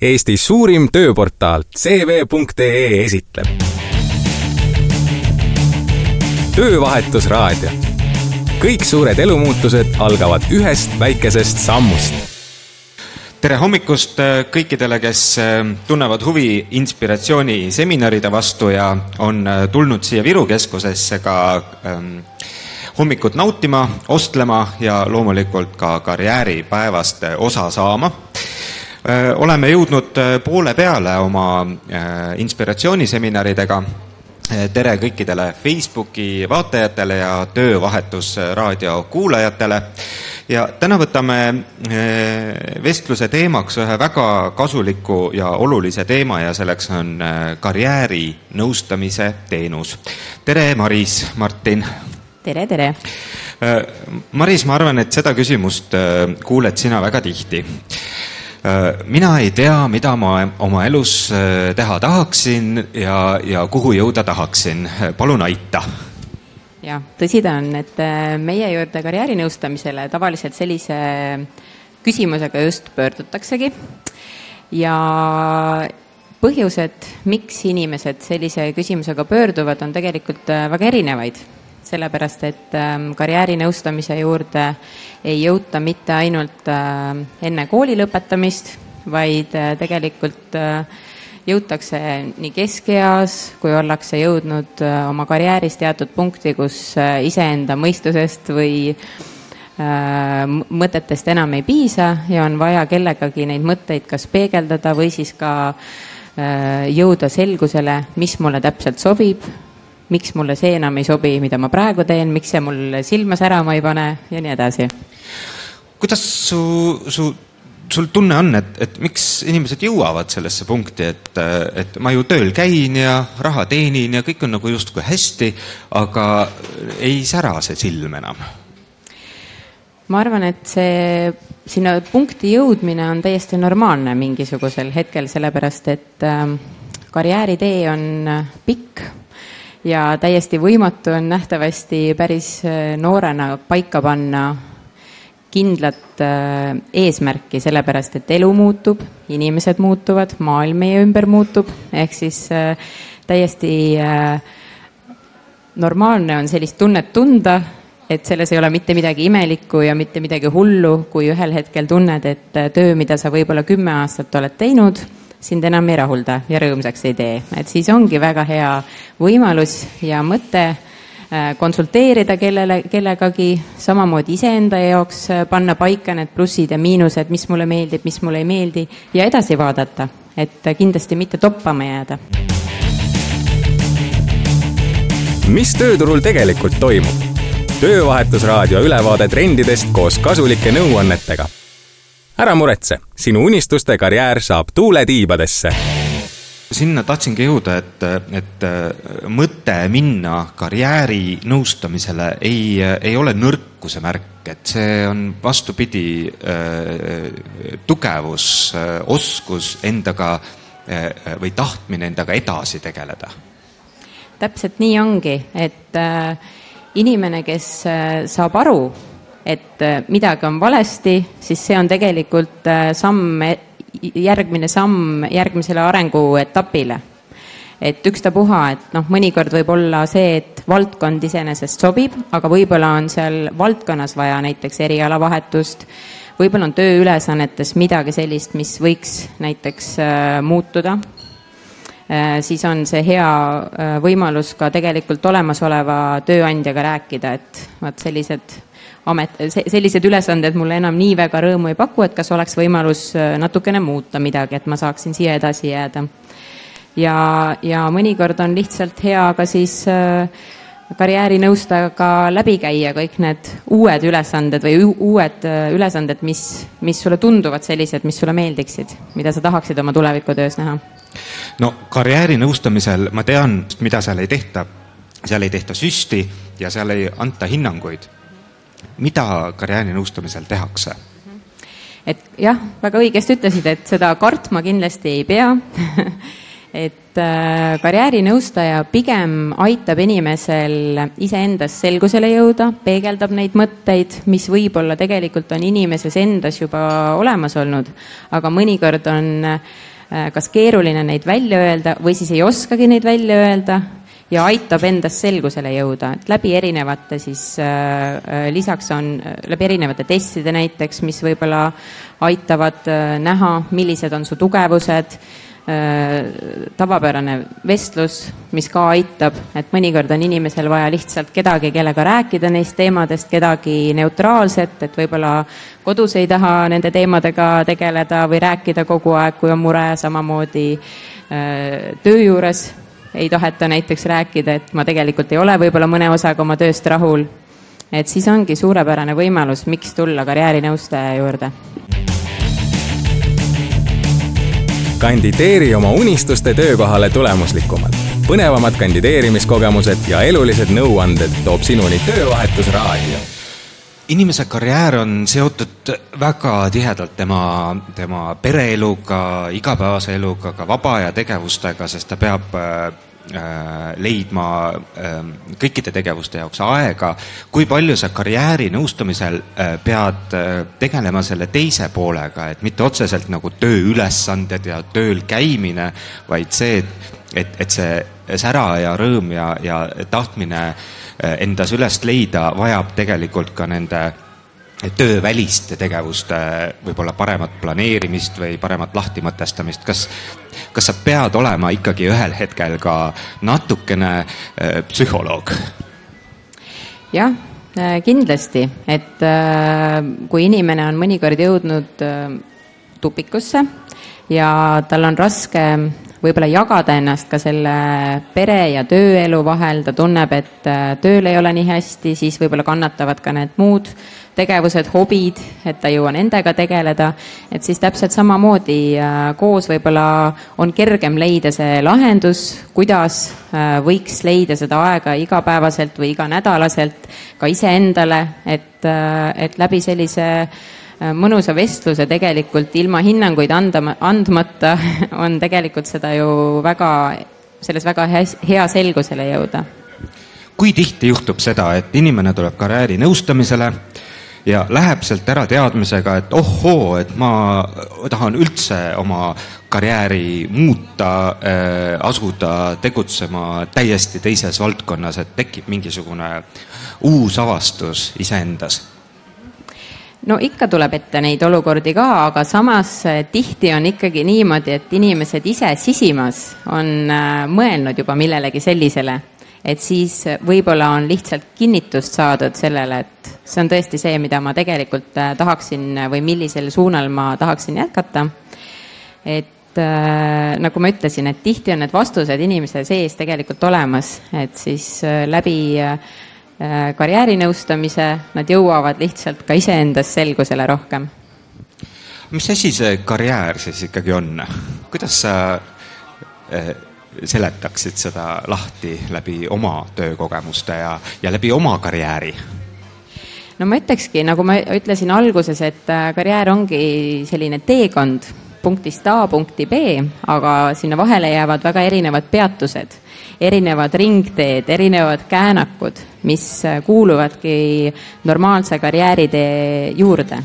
Eesti suurim tööportaal CV.ee esitleb. töövahetusraadio. kõik suured elumuutused algavad ühest väikesest sammust tere hommikust äh, kõikidele, kes äh, tunnevad huvi inspiratsiooniseminaride vastu ja on äh, tulnud siia Viru keskusesse ka ähm, hommikut nautima, ostlema ja loomulikult ka karjääripäevast osa saama. Oleme jõudnud poole peale oma inspiratsiooniseminaridega tere kõikidele Facebooki vaatajatele ja Töövahetusraadio kuulajatele. ja täna võtame vestluse teemaks ühe väga kasuliku ja olulise teema ja selleks on karjäärinõustamise teenus. tere, Maris, Martin tere, tere! Äh, Maris, ma arvan, et seda küsimust äh, kuuled sina väga tihti. Äh, mina ei tea, mida ma oma elus teha tahaksin ja, ja kuhu jõuda tahaksin. palun aita. Jah, tõsi ta on, et meie juurde karjäärinõustamisele tavaliselt sellise küsimusega just pöördutaksegi. Ja põhjused, miks inimesed sellise küsimusega pöörduvad, on tegelikult väga erinevaid sellepärast et ähm, karjäärinõustamise juurde ei jõuta mitte ainult äh, enne kooli lõpetamist, vaid äh, tegelikult äh, jõutakse nii keskeas, kui ollakse jõudnud oma karjääris teatud punkti, kus iseenda mõistusest või mõtetest enam ei piisa ja on vaja kellegagi neid mõtteid kas peegeldada või siis ka jõuda selgusele, mis mulle täpselt sobib miks mulle see enam ei sobi, mida ma praegu teen, miks see mul silma särama ei pane ja nii edasi. kuidas su, su, sul tunne on, et, et miks inimesed jõuavad sellesse punkti, et, et ma ju tööl käin ja raha teenin ja kõik on nagu justkui hästi, aga ei sära see silm enam? ma arvan, et see sinna punkti jõudmine on täiesti normaalne mingisugusel hetkel, sellepärast et äh, karjääritee on pikk ja täiesti võimatu on nähtavasti päris äh, noorena paika panna kindlat äh, eesmärki, sellepärast et elu muutub, inimesed muutuvad, maailm meie ümber muutub, ehk siis äh, täiesti normaalne on sellist tunnet tunda, et selles ei ole mitte midagi imelikku ja mitte midagi hullu, kui ühel hetkel tunned, et töö, mida sa võib-olla kümme aastat oled teinud, sind enam ei rahulda ja rõõmsaks ei tee, et siis ongi väga hea võimalus ja mõte äh, konsulteerida kellele, kellegagi, samamoodi iseenda jaoks äh, panna paika need plussid ja miinused, mis mulle meeldib, mis mulle ei meeldi ja edasi vaadata, et kindlasti mitte toppama jääda. mis tööturul tegelikult toimub? töövahetusraadio ülevaade trendidest koos kasulike nõuannetega ära muretse, sinu unistuste karjäär saab tuule tiibadesse. sinna tahtsingi jõuda, et, et mõte minna karjäärinõustamisele ei, ei ole nõrkuse märk, et see on vastupidi äh, tugevus, äh, oskus endaga äh, või tahtmine endaga edasi tegeleda. täpselt nii ongi, et inimene, kes saab aru, et äh, midagi on valesti, siis see on tegelikult äh, samm, järgmine samm järgmisele arenguetapile. et ükstapuha, et noh, mõnikord võib olla see, et valdkond iseenesest sobib, aga võib-olla on seal valdkonnas vaja näiteks erialavahetust, võib-olla on tööülesannetes midagi sellist, mis võiks näiteks äh, muutuda siis on see hea võimalus ka tegelikult olemasoleva tööandjaga rääkida, et vot sellised amet, sellised ülesanded mulle enam nii väga rõõmu ei paku, et kas oleks võimalus äh, natukene muuta midagi, et ma saaksin siia edasi jääda. ja, ja mõnikord on lihtsalt hea ka siis äh, karjäärinõustajaga läbi käia kõik need uued ülesanded või uued äh, ülesanded, mis, mis sulle tunduvad sellised, mis sulle meeldiksid, mida sa tahaksid oma tulevikutöös näha? no karjäärinõustamisel ma tean, mida seal ei tehta, seal ei tehta süsti ja seal ei anta hinnanguid mida karjäärinõustamisel tehakse? et jah, väga õigesti ütlesid, et seda kartma kindlasti ei pea et äh, karjäärinõustaja pigem aitab inimesel iseendas selgusele jõuda, peegeldab neid mõtteid, mis võib-olla tegelikult on inimeses endas juba olemas olnud, aga mõnikord on äh, kas keeruline neid välja öelda või siis ei oskagi neid välja öelda ja aitab endas selgusele jõuda, et läbi erinevate siis äh, lisaks on läbi erinevate testide näiteks, mis võib-olla aitavad äh, näha, millised on su tugevused äh,, tavapärane vestlus, mis ka aitab, et mõnikord on inimesel vaja lihtsalt kedagi, kellega rääkida neist teemadest, kedagi neutraalset, et võib-olla kodus ei taha nende teemadega tegeleda või rääkida kogu aeg, kui on mure, samamoodi äh, töö juures ei taheta näiteks rääkida, et ma tegelikult ei ole võib-olla mõne osaga oma tööst rahul, et siis ongi suurepärane võimalus, miks tulla karjäärinõustaja juurde. kandideeri oma unistuste töökohale tulemuslikumalt. põnevamad kandideerimiskogemused ja elulised nõuanded toob sinuni Töövahetusraadio inimese karjäär on seotud väga tihedalt tema, tema pereeluga, igapäevase eluga, ka vaba aja tegevustega, sest ta peab äh, leidma äh, kõikide tegevuste jaoks aega. kui palju sa karjääri nõustamisel äh, pead äh, tegelema selle teise poolega, et mitte otseselt nagu tööülesanded ja tööl käimine, vaid see, et, et, et see sära ja rõõm ja, ja tahtmine äh, endas üles leida, vajab tegelikult ka nende tööväliste tegevuste võib-olla paremat planeerimist või paremat lahtimõtestamist, kas, kas sa pead olema ikkagi ühel hetkel ka natukene äh, psühholoog? jah, eh, kindlasti, et äh, kui inimene on mõnikord jõudnud äh, tupikusse ja tal on raske võib-olla jagada ennast ka selle pere ja tööelu vahel, ta tunneb, et äh, tööl ei ole nii hästi, siis võib-olla kannatavad ka need muud tegevused, hobid, et ta ei jõua nendega tegeleda, et siis täpselt samamoodi äh, koos võib-olla on kergem leida see lahendus, kuidas äh, võiks leida seda aega igapäevaselt või iganädalaselt ka iseendale, et, et läbi sellise mõnusa vestluse tegelikult ilma hinnanguid anda, andmata on tegelikult seda ju väga, selles väga hea selgusele jõuda. kui tihti juhtub seda, et inimene tuleb karjäärinõustamisele ja läheb sealt ära teadmisega, et ohoo, et ma tahan üldse oma karjääri muuta äh,, asuda tegutsema täiesti teises valdkonnas, et tekib mingisugune uus avastus iseendas no ikka tuleb ette neid olukordi ka, aga samas eh, tihti on ikkagi niimoodi, et inimesed ise sisimas on eh, mõelnud juba millelegi sellisele, et siis võib-olla on lihtsalt kinnitust saadud sellele, et see on tõesti see, mida ma tegelikult eh, tahaksin või millisel suunal ma tahaksin jätkata. et nagu ma ütlesin, et tihti on need vastused inimese sees tegelikult olemas, et siis läbi Äh, karjäärinõustamise, nad jõuavad lihtsalt ka iseendas selgusele rohkem. mis asi see karjäär siis ikkagi on? kuidas sa äh, seletaksid seda lahti läbi oma töökogemuste ja, ja läbi oma karjääri? no ma ütlekski, nagu ma ütlesin alguses, et äh, karjäär ongi selline teekond punktist A punkti B, aga sinna vahele jäävad väga erinevad peatused erinevad ringteed, erinevad käänakud, mis kuuluvadki normaalse karjääritee juurde.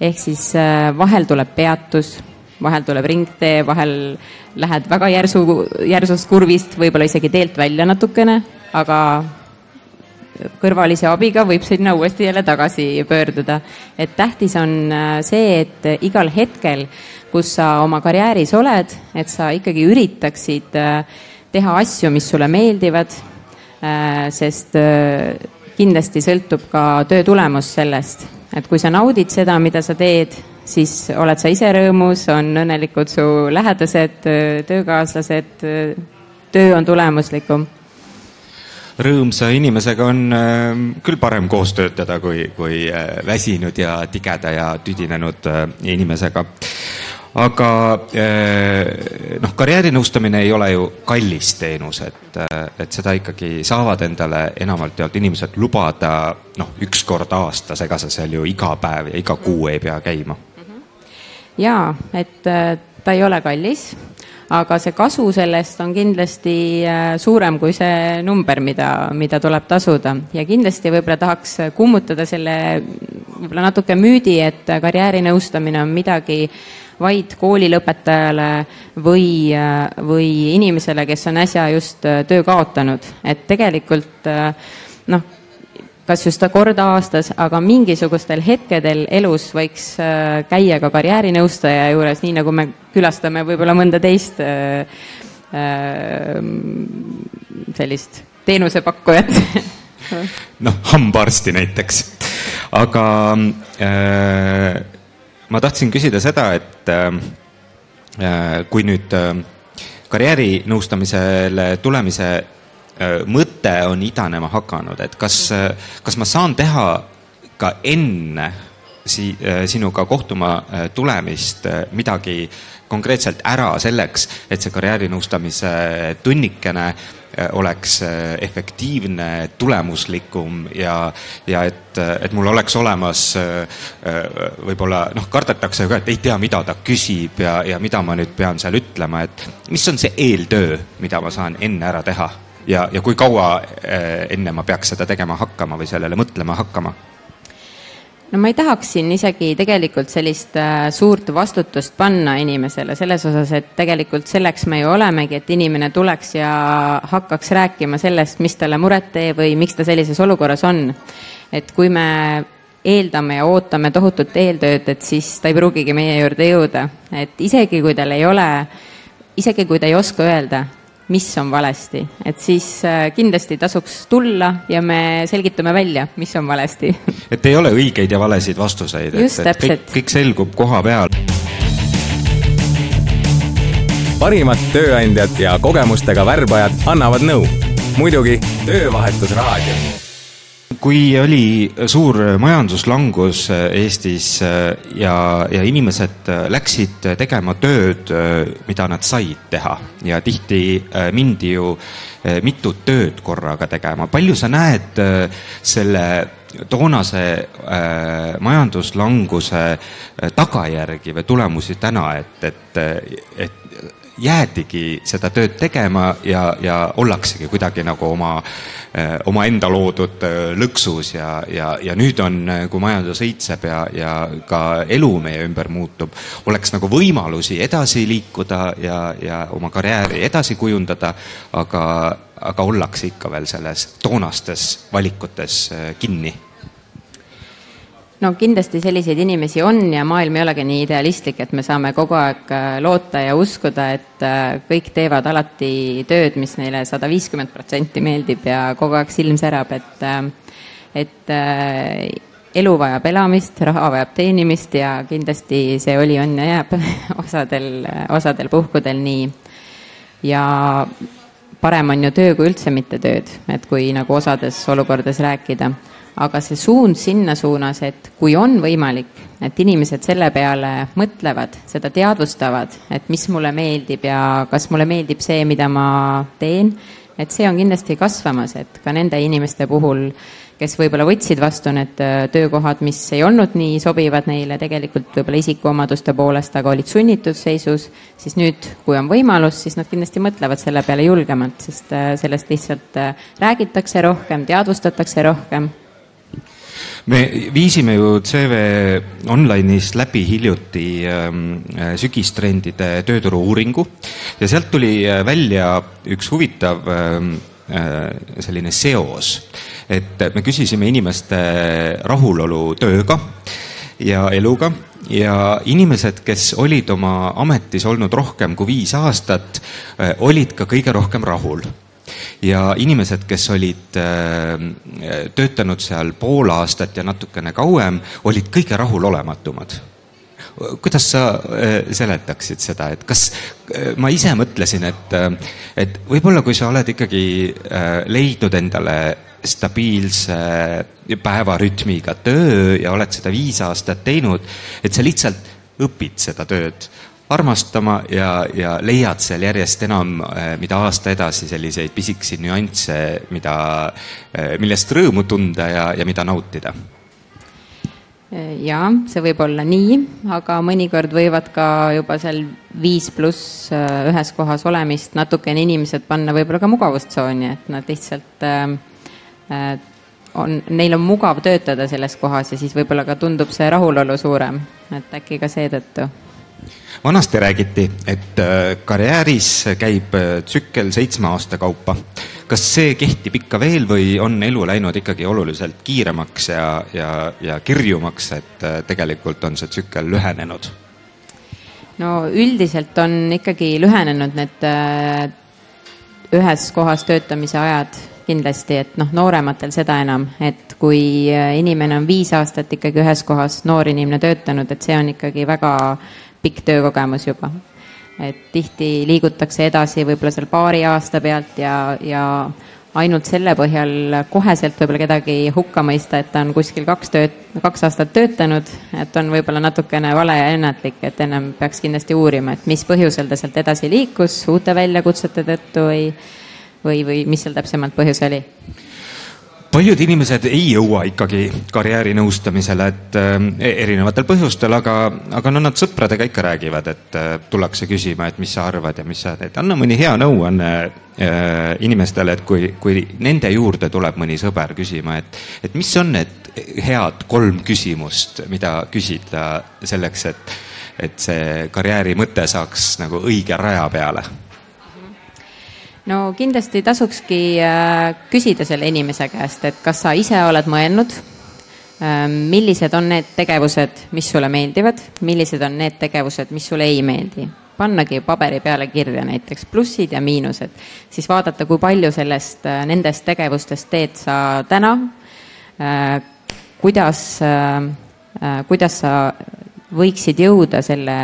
ehk siis äh, vahel tuleb peatus, vahel tuleb ringtee, vahel lähed väga järsu, järsust kurvist võib-olla isegi teelt välja natukene, aga kõrvalise abiga võib sinna uuesti jälle tagasi pöörduda. et tähtis on äh, see, et igal hetkel, kus sa oma karjääris oled, et sa ikkagi üritaksid äh, teha asju, mis sulle meeldivad, sest äh, kindlasti sõltub ka töö tulemus sellest, et kui sa naudid seda, mida sa teed, siis oled sa ise rõõmus, on õnnelikud su lähedased, äh, töökaaslased, töö on tulemuslikum. Rõõmsa inimesega on äh, küll parem koos töötada kui, kui äh, väsinud ja tigeda ja tüdinenud äh, inimesega aga eh, noh, karjäärinõustamine ei ole ju kallis teenus, et, eh, et seda ikkagi saavad endale enamalt jaolt inimesed lubada noh, üks kord aastas, ega sa seal ju iga päev ja iga kuu ei pea käima. jaa, et eh, ta ei ole kallis, aga see kasu sellest on kindlasti suurem kui see number, mida, mida tuleb tasuda ja kindlasti võib-olla tahaks kummutada selle võib-olla natuke müüdi, et karjäärinõustamine on midagi vaid koolilõpetajale või, või inimesele, kes on äsja just töö kaotanud, et tegelikult noh, kas just kord aastas, aga mingisugustel hetkedel elus võiks äh, käia ka karjäärinõustaja juures, nii nagu me külastame võib-olla mõnda teist äh, äh, sellist teenusepakkujat noh, hambaarsti näiteks. aga äh, ma tahtsin küsida seda, et äh, kui nüüd äh, karjäärinõustamisele tulemise Äh, mõte on idanema hakanud, et kas, äh, kas ma saan teha ka enne si-, äh, sinuga kohtuma tulemist midagi konkreetselt ära selleks, et see karjäärinõustamise tunnikene oleks efektiivne, tulemuslikum ja, ja et, et mul oleks olemas võib-olla noh, kardetakse ka, et ei tea, mida ta küsib ja, ja mida ma nüüd pean seal ütlema, et mis on see eeltöö, mida ma saan enne ära teha ja, ja kui kaua äh, enne ma peaks seda tegema hakkama või sellele mõtlema hakkama? No ma ei tahaks siin isegi tegelikult sellist äh, suurt vastutust panna inimesele selles osas, et tegelikult selleks me ju olemegi, et inimene tuleks ja hakkaks rääkima sellest, mis talle muret teeb või miks ta sellises olukorras on. et kui me eeldame ja ootame tohutut eeltööd, et siis ta ei pruugigi meie juurde jõuda, et isegi kui tal ei ole, isegi kui ta ei oska öelda, mis on valesti, et siis äh, kindlasti tasuks tulla ja me selgitame välja, mis on valesti. et ei ole õigeid ja valesid vastuseid, et, et kõik, kõik selgub koha peal. parimad tööandjad ja kogemustega värbajad annavad nõu. muidugi Töövahetusraadio kui oli suur majanduslangus Eestis äh, ja, ja inimesed äh, läksid tegema tööd, äh, mida nad said teha ja tihti mindi ju mitut tööd korraga tegema. palju sa näed selle toonase äh, majanduslanguse tagajärgi või tulemusi täna, et, et, et jäädigi seda tööd tegema ja, ja ollaksegi kuidagi nagu oma, eh, omaenda loodud eh, lõksus ja, ja, ja nüüd on, eh, kui majandus õitseb ja, ja ka elu meie ümber muutub, oleks nagu võimalusi edasi liikuda ja, ja oma karjääri edasi kujundada, aga, aga ollakse ikka veel selles toonastes valikutes kinni no kindlasti selliseid inimesi on ja maailm ei olegi nii idealistlik, et me saame kogu aeg äh, loota ja uskuda, et äh, kõik teevad alati tööd, mis neile sada viiskümmend protsenti meeldib ja kogu aeg silm särab, et, äh, et elu vajab elamist, raha vajab teenimist ja kindlasti see oli, on ja jääb osadel, osadel puhkudel nii. ja parem on ju töö kui üldse mitte tööd, et kui nagu osades olukordades rääkida aga see suund sinna suunas, et kui on võimalik, et inimesed selle peale mõtlevad, seda teadvustavad, et mis mulle meeldib ja kas mulle meeldib see, mida ma teen, et see on kindlasti kasvamas, et ka nende inimeste puhul, kes võib-olla võtsid vastu need äh, töökohad, mis ei olnud nii sobivad neile tegelikult võib-olla isikuomaduste poolest, aga olid sunnitud seisus, siis nüüd, kui on võimalus, siis nad kindlasti mõtlevad selle peale julgemalt, sest äh, sellest lihtsalt äh, räägitakse rohkem, teadvustatakse rohkem me viisime ju CV Online'is läbi hiljuti ähm, äh, sügistrendide tööturu uuringu ja sealt tuli äh, välja üks huvitav ähm, äh, selline seos, et me küsisime inimeste rahulolu tööga ja eluga ja inimesed, kes olid oma ametis olnud rohkem kui viis aastat, olid ka kõige rohkem rahul ja inimesed, kes olid äh, töötanud seal pool aastat ja natukene kauem, olid kõige rahulolematumad. Kuidas sa äh, seletaksid seda, et kas äh, ma ise mõtlesin, et, et võib-olla kui sa oled ikkagi leidnud endale stabiilse päevarütmiga töö ja oled seda viis aastat teinud, et sa lihtsalt õpid seda tööd armastama ja, ja leiad seal järjest enam, eh, mida aasta edasi, selliseid pisikesi nüansse, mida, eh, millest rõõmu tunda ja, ja mida nautida. Jaa, see võib olla nii, aga mõnikord võivad ka juba seal viis pluss eh, ühes kohas olemist natukene inimesed panna võib-olla ka mugavustsooni, et nad lihtsalt on, neil on mugav töötada selles kohas ja siis võib-olla ka tundub see rahulolu suurem, et äkki ka seetõttu vanasti räägiti, et äh, karjääris käib äh, tsükkel seitsme aasta kaupa. kas see kehtib ikka veel või on elu läinud ikkagi oluliselt kiiremaks ja, ja, ja kirjumaks, et äh, tegelikult on see tsükkel lühenenud? no üldiselt on ikkagi lühenenud need ühes kohas töötamise ajad kindlasti, et noh, noorematel seda enam, et kui inimene on viis aastat ikkagi ühes kohas, noor inimene töötanud, et see on ikkagi väga pikk töökogemus juba. et tihti liigutakse edasi võib-olla seal paari aasta pealt ja, ja ainult selle põhjal koheselt võib-olla kedagi hukka mõista, et ta on kuskil kaks tööd, kaks aastat töötanud, et on võib-olla natukene vale ja ennatlik, et ennem peaks kindlasti uurima, et mis põhjusel ta sealt edasi liikus, uute väljakutsete tõttu või või, või mis seal täpsemalt põhjus oli? Paljud inimesed ei jõua ikkagi karjäärinõustamisele, et äh, erinevatel põhjustel, aga, aga no nad sõpradega ikka räägivad, et äh, tullakse küsima, et mis sa arvad ja mis sa teed. anna mõni hea nõuanne äh, inimestele, et kui, kui nende juurde tuleb mõni sõber küsima, et, et mis on need head kolm küsimust, mida küsida selleks, et, et see karjääri mõte saaks nagu õige raja peale no kindlasti tasukski äh, küsida selle inimese käest, et kas sa ise oled mõelnud, ähm, millised on need tegevused, mis sulle meeldivad, millised on need tegevused, mis sulle ei meeldi. pannagi paberi peale kirja näiteks plussid ja miinused, siis vaadata, kui palju sellest, äh, nendest tegevustest teed sa täna, äh, kuidas, kuidas sa võiksid jõuda selle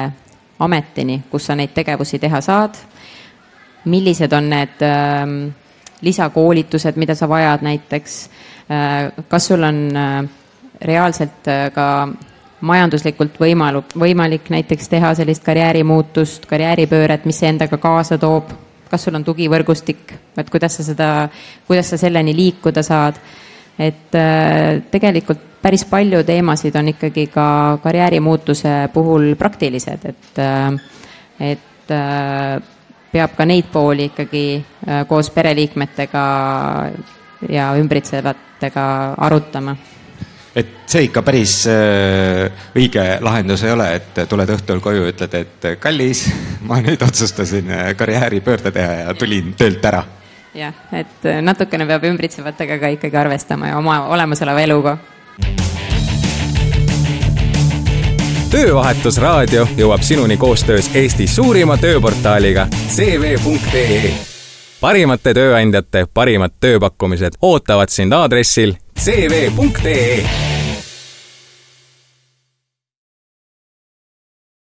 ametini, kus sa neid tegevusi teha saad millised on need äh, lisakoolitused, mida sa vajad näiteks? Äh,, kas sul on äh, reaalselt äh, ka majanduslikult võimalu-, võimalik näiteks teha sellist karjäärimuutust, karjääripööret, mis see endaga kaasa toob, kas sul on tugivõrgustik, et kuidas sa seda, kuidas sa selleni liikuda saad, et tegelikult päris palju teemasid on ikkagi ka karjäärimuutuse puhul praktilised, et et peab ka neid pooli ikkagi äh, koos pereliikmetega ja ümbritsevatega arutama et see ikka päris äh, õige lahendus ei ole, et tuled õhtul koju, ütled, et kallis, ma nüüd otsustasin äh, karjääripöörde teha ja tulin töölt ära. jah, et natukene peab ümbritsevatega ka ikkagi arvestama ja oma olemasoleva eluga töövahetusraadio jõuab sinuni koostöös Eesti suurima tööportaaliga CV.ee. parimate tööandjate parimad tööpakkumised ootavad sind aadressil CV.ee